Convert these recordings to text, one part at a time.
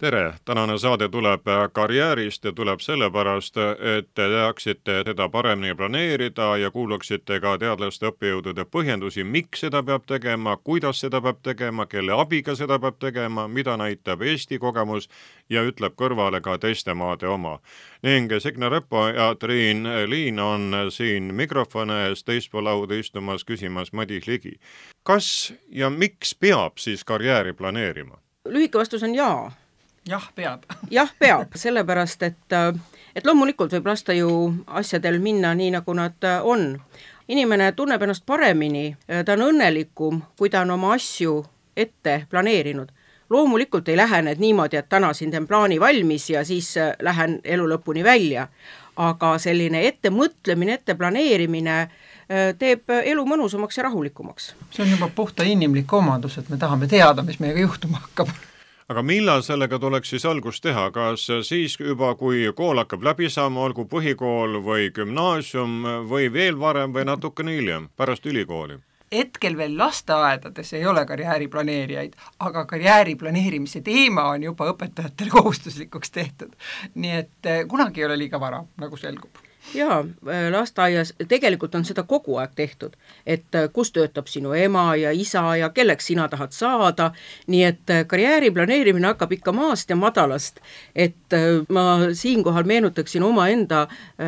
tere, tänane saade tuleb karjäärist ja tuleb sellepärast, et te teaksite teda paremini planeerida ja kuulaksite ka teadlaste õppejõudude põhjendusi, miks seda peab tegema, kuidas seda peab tegema, kelle abiga seda peab tegema, mida näitab Eesti kogemus ja ütleb kõrvale ka teiste maade oma. ning Signe Repo ja Triin Liin on siin mikrofoni ees teispool lauda istumas, küsimas Madis Ligi. kas ja miks peab siis karjääri planeerima? lühike vastus on jaa jah, peab. jah, peab, sellepärast et, et loomulikult võib lasta ju asjadel minna nii, nagu nad on. inimene tunneb ennast paremini, ta on õnnelikum, kui ta on oma asju ette planeerinud. loomulikult ei lähe need niimoodi, et täna siin teen plaani valmis ja siis lähen elu lõpuni välja, aga selline ettemõtlemine, ette planeerimine teeb elu mõnusamaks ja rahulikumaks. see on juba puhta inimlik omadus, et me tahame teada, mis meiega juhtuma hakkab aga millal sellega tuleks siis algust teha, kas siis juba, kui kool hakkab läbi saama, olgu põhikool või gümnaasium või veel varem või natukene hiljem, pärast ülikooli? hetkel veel lasteaedades ei ole karjääriplaneerijaid, aga karjääri planeerimise teema on juba õpetajatele kohustuslikuks tehtud. nii et eh, kunagi ei ole liiga vara, nagu selgub jaa, äh, lasteaias tegelikult on seda kogu aeg tehtud, et äh, kus töötab sinu ema ja isa ja kelleks sina tahad saada, nii et äh, karjääri planeerimine hakkab ikka maast ja madalast. et ma siinkohal meenutaksin omaenda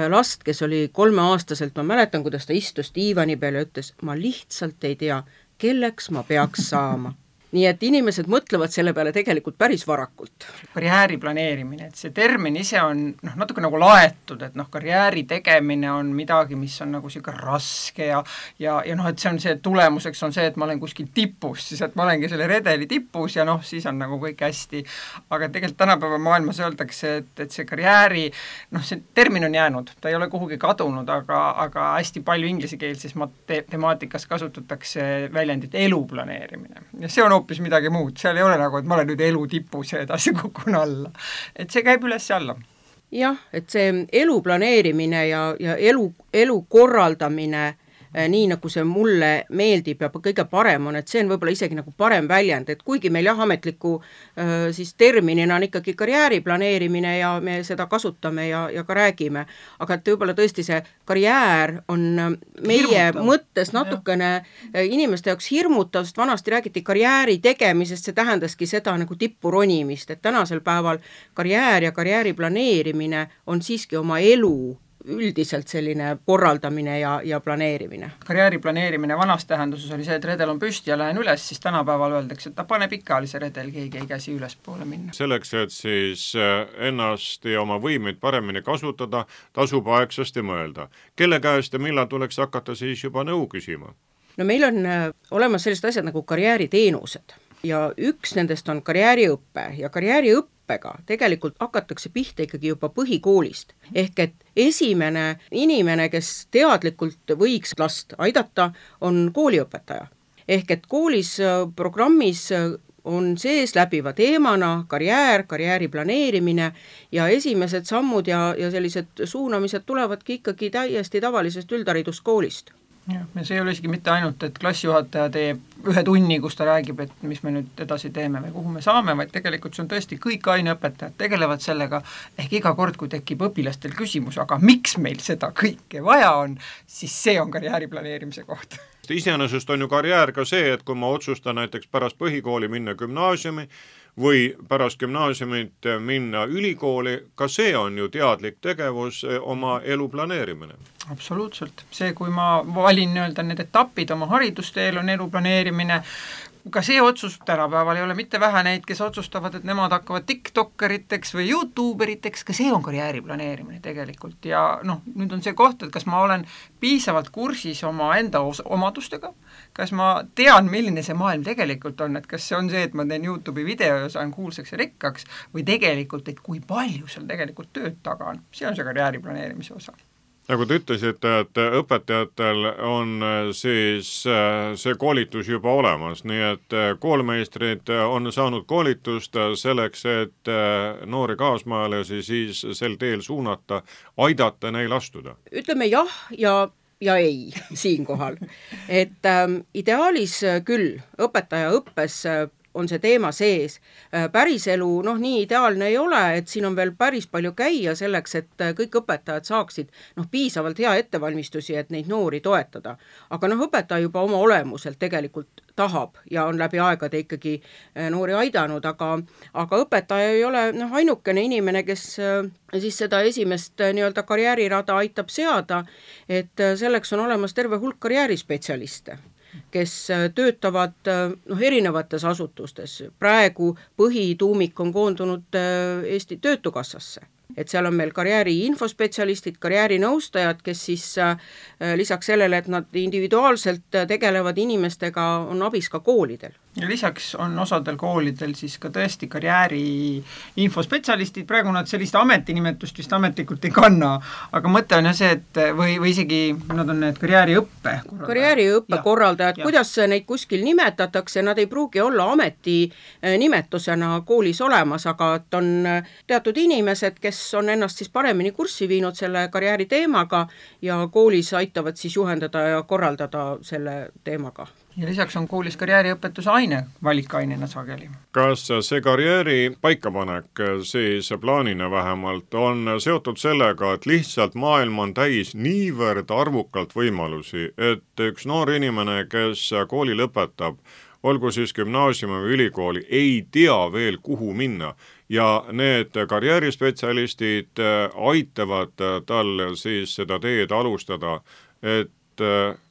last, kes oli kolmeaastaselt, ma mäletan, kuidas ta istus diivani peal ja ütles, ma lihtsalt ei tea, kelleks ma peaks saama nii et inimesed mõtlevad selle peale tegelikult päris varakult. karjääri planeerimine, et see termin ise on noh, natuke nagu laetud, et noh, karjääri tegemine on midagi, mis on nagu niisugune raske ja ja, ja noh, et see on see, tulemuseks on see, et ma olen kuskil tipus, siis et ma olengi selle redeli tipus ja noh, siis on nagu kõik hästi. aga tegelikult tänapäeva maailmas öeldakse, et, et see karjääri noh, see termin on jäänud, ta ei ole kuhugi kadunud, aga, aga hästi palju inglisekeelses mat-, temaatikas kasutatakse väljendit elu planeerimine ja see on hoopis midagi muud, seal ei ole nagu, et ma olen nüüd elu tipus ja edasi kukun alla. et see käib üles ja alla. jah, et see elu planeerimine ja, ja elu, elu korraldamine nii, nagu see mulle meeldib ja kõige parem on, et see on võib-olla isegi nagu parem väljend, et kuigi meil jah, ametliku äh, siis terminina on ikkagi karjääri planeerimine ja me seda kasutame ja, ja ka räägime, aga et võib-olla tõesti see karjäär on äh, meie hirmutav. mõttes natukene ja. inimeste jaoks hirmutav, sest vanasti räägiti karjääri tegemisest, see tähendaski seda nagu tippu ronimist, et tänasel päeval karjäär ja karjääri planeerimine on siiski oma elu üldiselt selline korraldamine ja, ja planeerimine. karjääri planeerimine vanas tähenduses oli see, et redel on püsti ja lähen üles, siis tänapäeval öeldakse, et ta pane pikali see redel, keegi ei käsi ülespoole minna. selleks, et siis äh, ennast ja oma võimeid paremini kasutada, tasub aegsasti mõelda. kelle käest ja millal tuleks hakata siis juba nõu küsima? no meil on äh, olemas sellised asjad nagu karjääriteenused ja üks nendest on karjääriõpe ja karjääriõpe õppega tegelikult hakatakse pihta ikkagi juba põhikoolist. ehk et esimene inimene, kes teadlikult võiks last aidata, on kooliõpetaja. ehk et koolis äh, programmis äh, on sees läbiva teemana karjäär, karjääri planeerimine ja esimesed sammud ja, ja sellised suunamised tulevadki ikkagi täiesti tavalisest üldhariduskoolist jah, ja see ei ole isegi mitte ainult, et klassijuhataja teeb ühe tunni, kus ta räägib, et mis me nüüd edasi teeme või kuhu me saame, vaid tegelikult see on tõesti, kõik aineõpetajad tegelevad sellega, ehk iga kord, kui tekib õpilastel küsimus, aga miks meil seda kõike vaja on, siis see on karjääri planeerimise koht. Iseenesest on ju karjäär ka see, et kui ma otsustan näiteks pärast põhikooli minna gümnaasiumi, või pärast gümnaasiumit minna ülikooli, ka see on ju teadlik tegevus, eh, oma elu planeerimine. absoluutselt, see, kui ma valin nii-öelda need etapid oma haridusteel, on elu planeerimine, ka see otsus, tänapäeval ei ole mitte vähe neid, kes otsustavad, et nemad hakkavad tiktokkeriteks või Youtube eriteks, ka see on karjääri planeerimine tegelikult. Ja noh, nüüd on see koht, et kas ma olen piisavalt kursis omaenda omadustega, kas ma tean, milline see maailm tegelikult on, et kas see on see, et ma teen Youtube'i video ja saan kuulsaks ja rikkaks, või tegelikult, et kui palju seal tegelikult tööd taga on, see on see karjääri planeerimise osa nagu te ütlesite, et õpetajatel on siis see koolitus juba olemas, nii et koolmeistrid on saanud koolitust selleks, et noori kaasmaalasi siis sel teel suunata, aidata neil astuda? ütleme jah ja ja ei siinkohal. et ähm, ideaalis küll õpetajaõppes on see teema sees. Äh, päriselu noh, nii ideaalne ei ole, et siin on veel päris palju käia selleks, et äh, kõik õpetajad saaksid noh, piisavalt hea ettevalmistusi, et neid noori toetada. aga noh, õpetaja juba oma olemuselt tegelikult tahab ja on läbi aegade ikkagi äh, noori aidanud, aga aga õpetaja ei ole noh, ainukene inimene, kes siis seda esimest nii-öelda karjäärirada aitab seada, et selleks on olemas terve hulk karjäärispetsialiste kes äh, töötavad äh, noh, erinevates asutustes, praegu põhituumik on koondunud äh, Eesti Töötukassasse. Et seal on meil karjääri infospetsialistid, karjäärinõustajad, kes siis lisaks sellele, et nad individuaalselt tegelevad inimestega, on abis ka koolidel ja lisaks on osadel koolidel siis ka tõesti karjääri infospetsialistid, praegu nad sellist ametinimetust vist ametlikult ei kanna, aga mõte on jah see, et või, või isegi nad on need karjääriõppe korraldajad. karjääriõppe ja, korraldajad, kuidas neid kuskil nimetatakse, nad ei pruugi olla ametinimetusena eh, koolis olemas, aga et on eh, teatud inimesed, kes on ennast siis paremini kurssi viinud selle karjääri teemaga ja koolis aitavad siis juhendada ja korraldada selle teemaga ja lisaks on koolis karjääriõpetuse aine valikainena sageli. kas see karjääri paikapanek siis plaanina vähemalt on seotud sellega, et lihtsalt maailm on täis niivõrd arvukalt võimalusi, et üks noor inimene, kes kooli lõpetab, olgu siis gümnaasiumi või ülikooli, ei tea veel, kuhu minna ja need karjäärispetsialistid aitavad tal siis seda teed alustada, et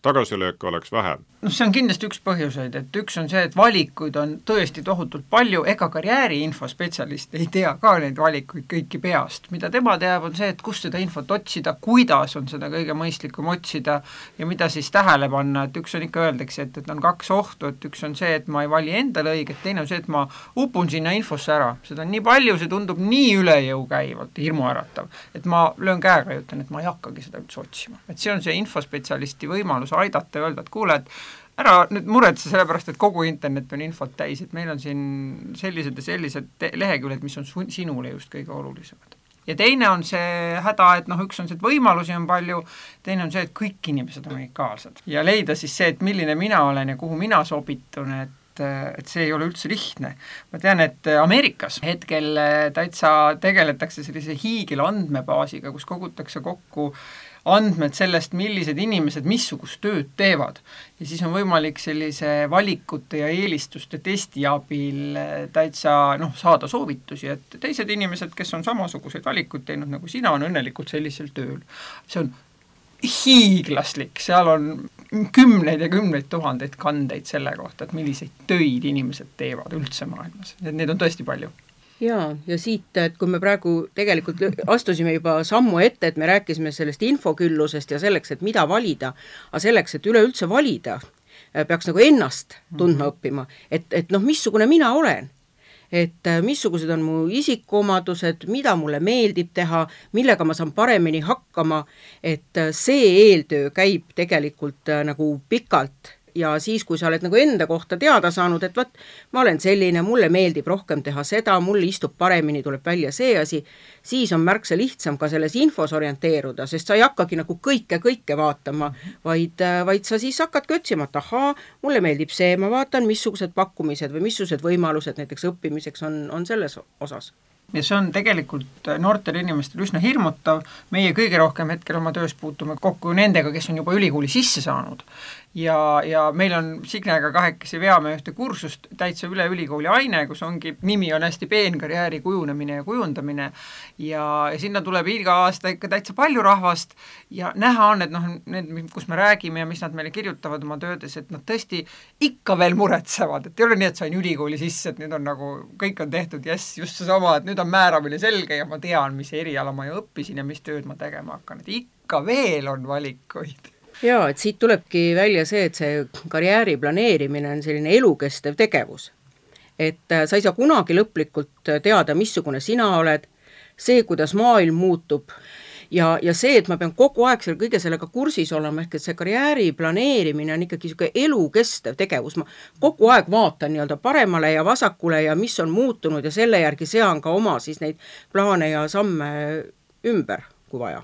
tagasilööke oleks vähem noh, see on kindlasti üks põhjuseid, et üks on see, et valikuid on tõesti tohutult palju, ega karjääriinfo spetsialist ei tea ka neid valikuid kõiki peast. mida tema teab, on see, et kust seda infot otsida, kuidas on seda kõige mõistlikum otsida ja mida siis tähele panna, et üks on ikka, öeldakse, et, et on kaks ohtu, et üks on see, et ma ei vali endale õiget, teine on see, et ma upun sinna infosse ära, seda on nii palju, see tundub nii üle jõu käivalt, hirmuäratav, et ma löön käega ja ütlen, et ma ei hakkagi seda üldse otsima. et see on see infospetsialisti võimalus aidata ja öelda, et kuule, et ära nüüd muretse, sellepärast et kogu internet on infot täis, et meil on siin sellised ja sellised leheküljed, mis on su-, sinule just kõige olulisemad. ja teine on see häda, et noh, üks on see, et võimalusi on palju, teine on see, et kõik inimesed on unikaalsed. ja leida siis see, et milline mina olen ja kuhu mina sobitun, et et see ei ole üldse lihtne. ma tean, et Ameerikas hetkel täitsa tegeletakse sellise hiigelandmebaasiga, kus kogutakse kokku andmed sellest, millised inimesed missugust tööd teevad. ja siis on võimalik sellise valikute ja eelistuste testi abil eh, täitsa noh, saada soovitusi, et teised inimesed, kes on samasuguseid valikuid teinud nagu sina, on õnnelikult sellisel tööl. see on hiiglaslik, seal on kümneid ja kümneid tuhandeid kandeid selle kohta, et milliseid töid inimesed teevad üldse maailmas, et neid on tõesti palju jaa, ja siit, et kui me praegu tegelikult astusime juba sammu ette, et me rääkisime sellest infoküllusest ja selleks, et mida valida, aga selleks, et üleüldse valida, peaks nagu ennast tundma mm -hmm. õppima, et, et noh, missugune mina olen? Et äh, missugused on mu isikuomadused, mida mulle meeldib teha, millega ma saan paremini hakkama, et äh, see eeltöö käib tegelikult äh, nagu pikalt ja siis, kui sa oled nagu enda kohta teada saanud, et vot, ma olen selline, mulle meeldib rohkem teha seda, mul istub paremini, tuleb välja see asi, siis on märksa lihtsam ka selles infos orienteeruda, sest sa ei hakkagi nagu kõike, kõike vaatama, vaid, vaid sa siis hakkadki otsima, et ahaa, mulle meeldib see, ma vaatan, missugused pakkumised või missugused võimalused näiteks õppimiseks on, on selles osas. Ja see on tegelikult noortele inimestele üsna hirmutav, meie kõige rohkem hetkel oma töös puutume kokku nendega, kes on juba ülikooli sisse saanud ja, ja meil on Signega kahekesi veame ühte kursust täitsa üle ülikooli aine, kus ongi, nimi on hästi peen, karjääri kujunemine ja kujundamine, ja, ja sinna tuleb iga aasta ikka täitsa palju rahvast. Ja näha on, et noh, need, kus me räägime ja mis nad meile kirjutavad oma töödes, et nad tõesti ikka veel muretsevad, et ei ole nii, et sain ülikooli sisse, et nüüd on nagu, kõik on tehtud, jess, just seesama, et nüüd on määramine selge ja ma tean, mis eriala ma ju õppisin ja mis tööd ma tegema hakkan, et ikka veel on valikuid jaa, et siit tulebki välja see, et see karjääri planeerimine on selline elukestev tegevus. et äh, sa ei saa kunagi lõplikult teada, missugune sina oled, see, kuidas maailm muutub. Ja, ja see, et ma pean kogu aeg selle kõige sellega kursis olema, ehk et see karjääri planeerimine on ikkagi niisugune elukestev tegevus, ma kogu aeg vaatan nii-öelda paremale ja vasakule ja mis on muutunud ja selle järgi sean ka oma siis neid plaane ja samme ümber, kui vaja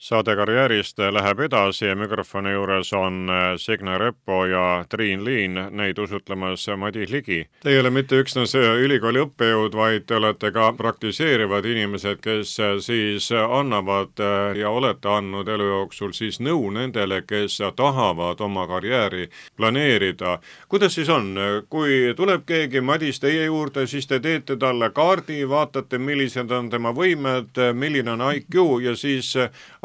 saade Karjäärist läheb edasi ja mikrofoni juures on äh, Signe Repo ja Triin Liin, neid usutlemas Madis Ligi. Te ei ole mitte üksnes äh, ülikooli õppejõud, vaid te olete ka praktiseerivad inimesed, kes äh, siis annavad ja olete andnud elu jooksul siis nõu nendele, kes tahavad oma karjääri planeerida. kuidas siis on, kui tuleb keegi Madis teie juurde, siis te teete talle kaardi, vaatate, millised on tema võimed, milline on IQ ja siis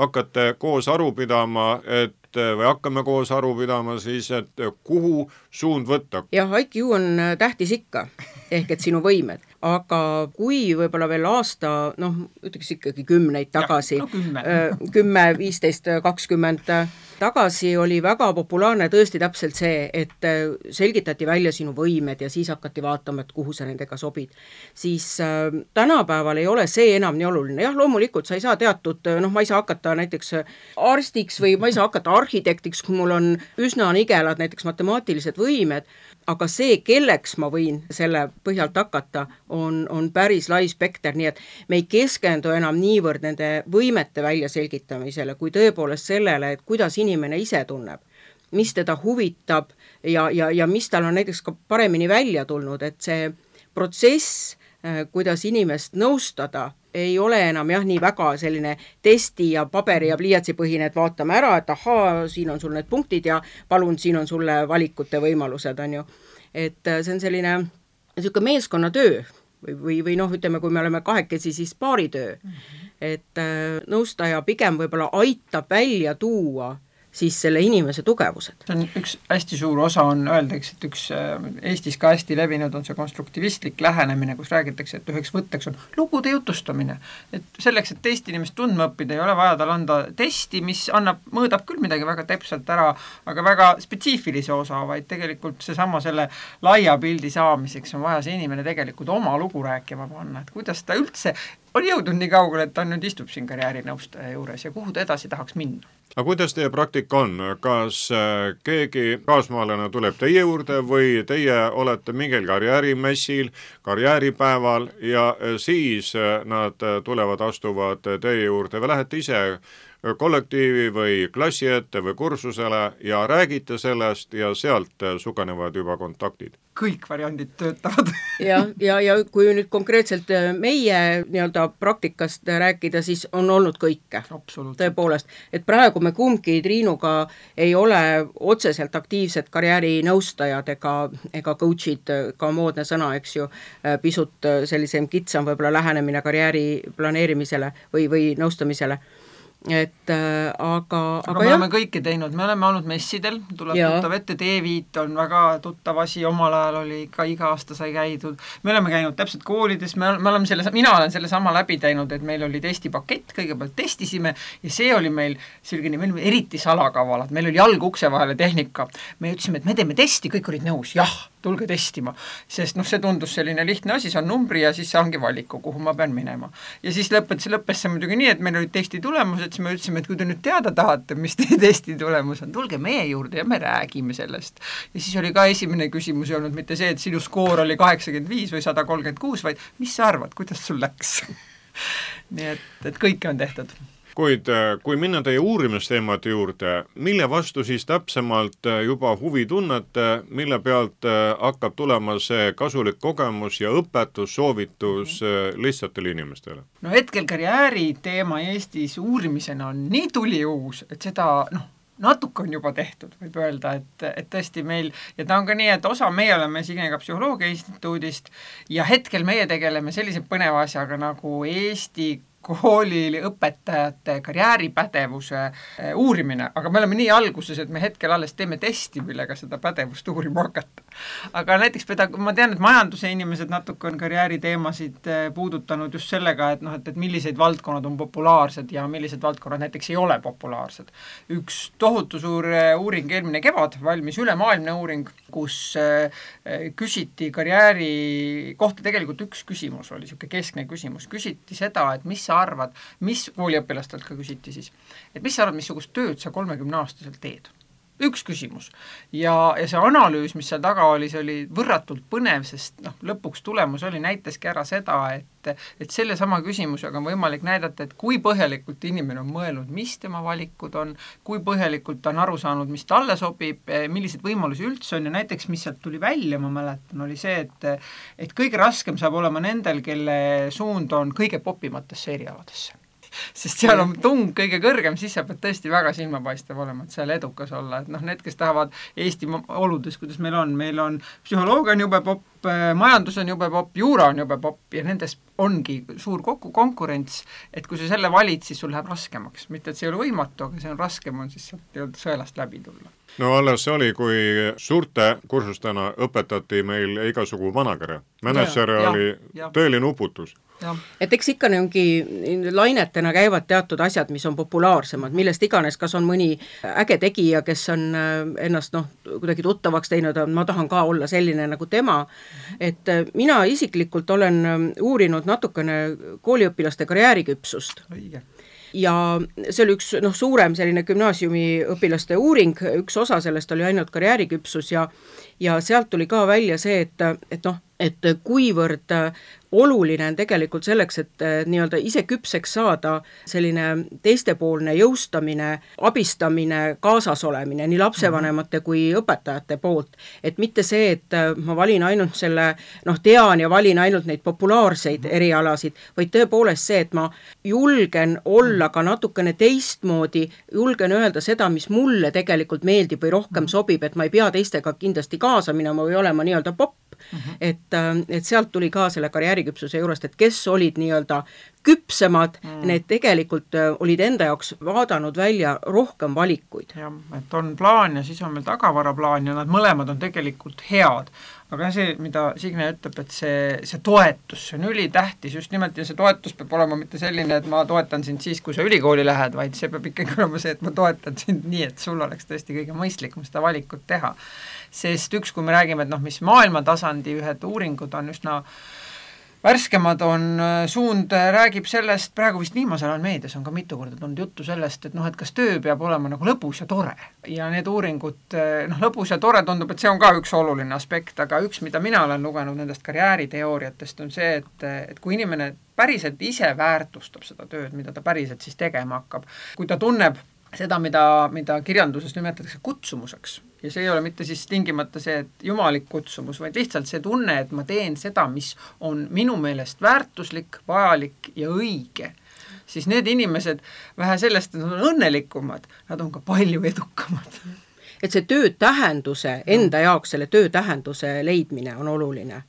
hakkate koos aru pidama, et või hakkame koos aru pidama siis, et kuhu suund võtta? jah, IQ on tähtis ikka, ehk et sinu võimed, aga kui võib-olla veel aasta, noh, ütleks ikkagi kümneid tagasi, no, kümme, kümme, viisteist, kakskümmend tagasi oli väga populaarne tõesti täpselt see, et selgitati välja sinu võimed ja siis hakati vaatama, et kuhu sa nendega sobid. siis äh, tänapäeval ei ole see enam nii oluline, jah, loomulikult sa ei saa teatud, noh, ma ei saa hakata näiteks arstiks või ma ei saa hakata arhitektiks, kui mul on üsna nigelad näiteks matemaatilised võimed, aga see, kelleks ma võin selle põhjalt hakata, on, on päris lai spekter, nii et me ei keskendu enam niivõrd nende võimete väljaselgitamisele, kui tõepoolest sellele, et kuidas inimene ise tunneb, mis teda huvitab ja, ja, ja mis tal on näiteks ka paremini välja tulnud, et see protsess, kuidas inimest nõustada, ei ole enam jah, nii väga selline testi ja paberi ja pliiatsipõhine, et vaatame ära, et ahaa, siin on sul need punktid ja palun, siin on sulle valikute võimalused, on ju. et äh, see on selline niisugune meeskonnatöö või, või, või noh, ütleme, kui me oleme kahekesi, siis paaritöö mm. -hmm. et äh, nõustaja pigem võib-olla aitab välja tuua siis selle inimese tugevused. see on üks hästi suur osa, on, öeldakse, et üks äh, Eestis ka hästi levinud on see konstruktivistlik lähenemine, kus räägitakse, et üheks võtteks on lugude jutustamine. et selleks, et teist inimest tundma õppida, ei ole vaja tal anda testi, mis annab, mõõdab küll midagi väga täpselt ära, aga väga spetsiifilise osa, vaid tegelikult seesama selle laia pildi saamiseks on vaja see inimene tegelikult oma lugu rääkima panna, et kuidas ta üldse on jõudnud nii kaugele, et ta nüüd istub siin karjäärinõustaja juures ja kuhu ta edasi tahaks minna aga kuidas teie praktika on, kas äh, keegi kaasmaalane tuleb teie juurde või teie olete mingil karjäärimessil, karjääripäeval ja äh, siis äh, nad tulevad, astuvad teie juurde või lähete ise kollektiivi või klassi ette või kursusele ja räägite sellest ja sealt sugenevad juba kontaktid? kõik variandid töötavad jah, ja, ja, ja kui nüüd konkreetselt meie nii-öelda praktikast rääkida, siis on olnud kõike. tõepoolest, et praegu me kumbki Triinuga ei ole otseselt aktiivsed karjäärinõustajad ega, ega coach'id, ka moodne sõna, eks ju, pisut sellisem kitsam võib-olla lähenemine karjääri planeerimisele või, või nõustamisele et äh, aga, aga, aga me jah. oleme kõike teinud, me oleme olnud messidel, tuleb ja. tuttav ette, D-Viit on väga tuttav asi, omal ajal oli ka iga aasta sai käidud, me oleme käinud täpselt koolides, me, me oleme selle, mina olen sellesama läbi teinud, et meil oli testipakett, kõigepealt testisime ja see oli meil selline, me olime eriti salakavalad, meil oli jalg ukse vahele tehnika. me ütlesime, et me teeme testi, kõik olid nõus, jah tulge testima. sest noh, see tundus selline lihtne asi, see on numbri ja siis saangi valiku, kuhu ma pean minema. ja siis lõpetas, lõppes see muidugi nii, et meil olid testi tulemused, siis me ütlesime, et kui te nüüd teada tahate, mis teie testi tulemus on, tulge meie juurde ja me räägime sellest. ja siis oli ka esimene küsimus ei olnud mitte see, et sinu skoor oli kaheksakümmend viis või sada kolmkümmend kuus, vaid mis sa arvad, kuidas sul läks nii et, et kõike on tehtud kuid äh, kui minna teie uurimisteemade juurde, mille vastu siis täpsemalt äh, juba huvi tunnete, mille pealt äh, hakkab tulema see kasulik kogemus ja õpetus, soovitus lihtsatele inimestele? no hetkel karjääri teema Eestis uurimisena on nii tuliuus, et seda noh, natuke on juba tehtud, võib öelda, et, et tõesti meil, ja ta on ka nii, et osa, meie oleme Signega Psühholoogia Instituudist ja hetkel meie tegeleme sellise põneva asjaga nagu Eesti kooliõpetajate karjääripädevuse eh, uurimine, aga me oleme nii alguses, et me hetkel alles teeme testi, millega seda pädevust uurima hakata. Aga näiteks peda-, ma tean, et majanduse inimesed natuke on karjääriteemasid äh, puudutanud just sellega, et noh, et, et millised valdkonnad on populaarsed ja millised valdkonnad näiteks ei ole populaarsed. üks tohutu suur äh, uuring eelmine kevad, valmis ülemaailmne uuring, kus äh, küsiti karjääri kohta. Tegelikult üks küsimus oli, niisugune keskne küsimus, küsiti seda, et mis sa arvad, mis kooliõpilastelt ka küsiti siis, et mis sa arvad, missugust tööd sa kolmekümneaastaselt teed üks küsimus. ja, ja see analüüs, mis seal taga oli, see oli võrratult põnev, sest noh, lõpuks tulemus oli, näitaski ära seda, et et sellesama küsimusega on võimalik näidata, et kui põhjalikult inimene on mõelnud, mis tema valikud on, kui põhjalikult ta on aru saanud, mis talle sobib, milliseid võimalusi üldse on ja näiteks, mis sealt tuli välja, ma mäletan, oli see, et et kõige raskem saab olema nendel, kelle suund on kõige popimatesse erialadesse sest seal on tung kõige kõrgem, siis sa pead tõesti väga silmapaistev olema, et seal edukas olla, et noh, need, kes tahavad Eesti oludes, kuidas meil on, meil on psühholoogia on jube popp, majandus on jube popp, juura on jube popp ja nendes ongi suur kokku konkurents, et kui sa selle valid, siis sul läheb raskemaks, mitte et see ei ole võimatu, aga see on raskem, on siis sealt nii-öelda sõelast läbi tulla. No alles see oli, kui suurte kursustena õpetati meil igasugu vanakõne. Mänedžer oli ja, tõeline uputus. Et eks ikka niisugune lainetena käivad teatud asjad, mis on populaarsemad, millest iganes, kas on mõni äge tegija, kes on äh, ennast noh, kuidagi tuttavaks teinud, ma tahan ka olla selline nagu tema, et äh, mina isiklikult olen äh, uurinud natukene kooliõpilaste karjääriküpsust. õige ja see oli üks noh, suurem selline gümnaasiumiõpilaste uuring, üks osa sellest oli ainult karjääriküpsus ja ja sealt tuli ka välja see, et, et noh, et kuivõrd oluline on tegelikult selleks, et nii-öelda ise küpseks saada, selline teistepoolne jõustamine, abistamine, kaasasolemine nii lapsevanemate kui õpetajate poolt. et mitte see, et ma valin ainult selle noh, tean ja valin ainult neid populaarseid erialasid, vaid tõepoolest see, et ma julgen olla ka natukene teistmoodi, julgen öelda seda, mis mulle tegelikult meeldib või rohkem sobib, et ma ei pea teistega kindlasti kaasa minema või olema nii-öelda popp, Mm -hmm. Et, äh, et sealt tuli ka selle karjääriküpsuse juurest, et kes olid nii-öelda küpsemad mm, need tegelikult äh, olid enda jaoks vaadanud välja rohkem valikuid. jah, et on plaan ja siis on meil tagavaraplaan ja nad mõlemad on tegelikult head. aga see, mida Signe ütleb, et see, see toetus, see on ülitähtis just nimelt ja see toetus peab olema mitte selline, et ma toetan sind siis, kui sa ülikooli lähed, vaid see peab ikkagi olema see, et ma toetan sind nii, et sul oleks tõesti kõige mõistlikum seda valikut teha sest üks, kui me räägime, et noh, mis maailmatasandi ühed uuringud on üsna värskemad on, äh, suund äh, räägib sellest, praegu vist viimasel ajal meedias on ka mitu korda tulnud juttu sellest, et noh, et kas töö peab olema nagu lõbus ja tore. ja need uuringud, äh, noh, lõbus ja tore tundub, et see on ka üks oluline aspekt, aga üks, mida mina olen lugenud nendest karjääriteooriatest, on see, et, et kui inimene päriselt ise väärtustab seda tööd, mida ta päriselt siis tegema hakkab, kui ta tunneb seda, mida, mida kirjanduses nimetatakse kutsumuseks. ja see ei ole mitte siis tingimata see, et jumalik kutsumus, vaid lihtsalt see tunne, et ma teen seda, mis on minu meelest väärtuslik, vajalik ja õige, siis need inimesed, vähe sellest, et nad on õnnelikumad, nad on ka palju edukamad. Et see töö tähenduse, enda jaoks selle töö tähenduse leidmine on oluline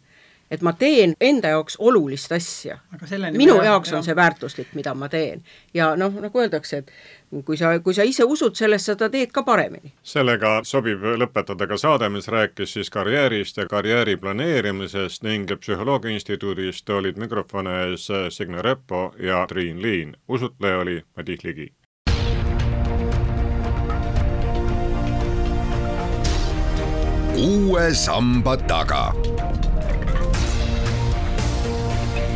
et ma teen enda jaoks olulist asja. minu jaoks on see väärtuslik, mida ma teen. ja noh, nagu öeldakse, et kui sa, kui sa ise usud sellesse, sa teed ka paremini. sellega sobib lõpetada ka saade, mis rääkis siis karjäärist ja karjääri planeerimisest ning Psühholoogia Instituudist olid mikrofoni ees Signe Repo ja Triin Liin. usutleja oli Madis Ligi. uue samba taga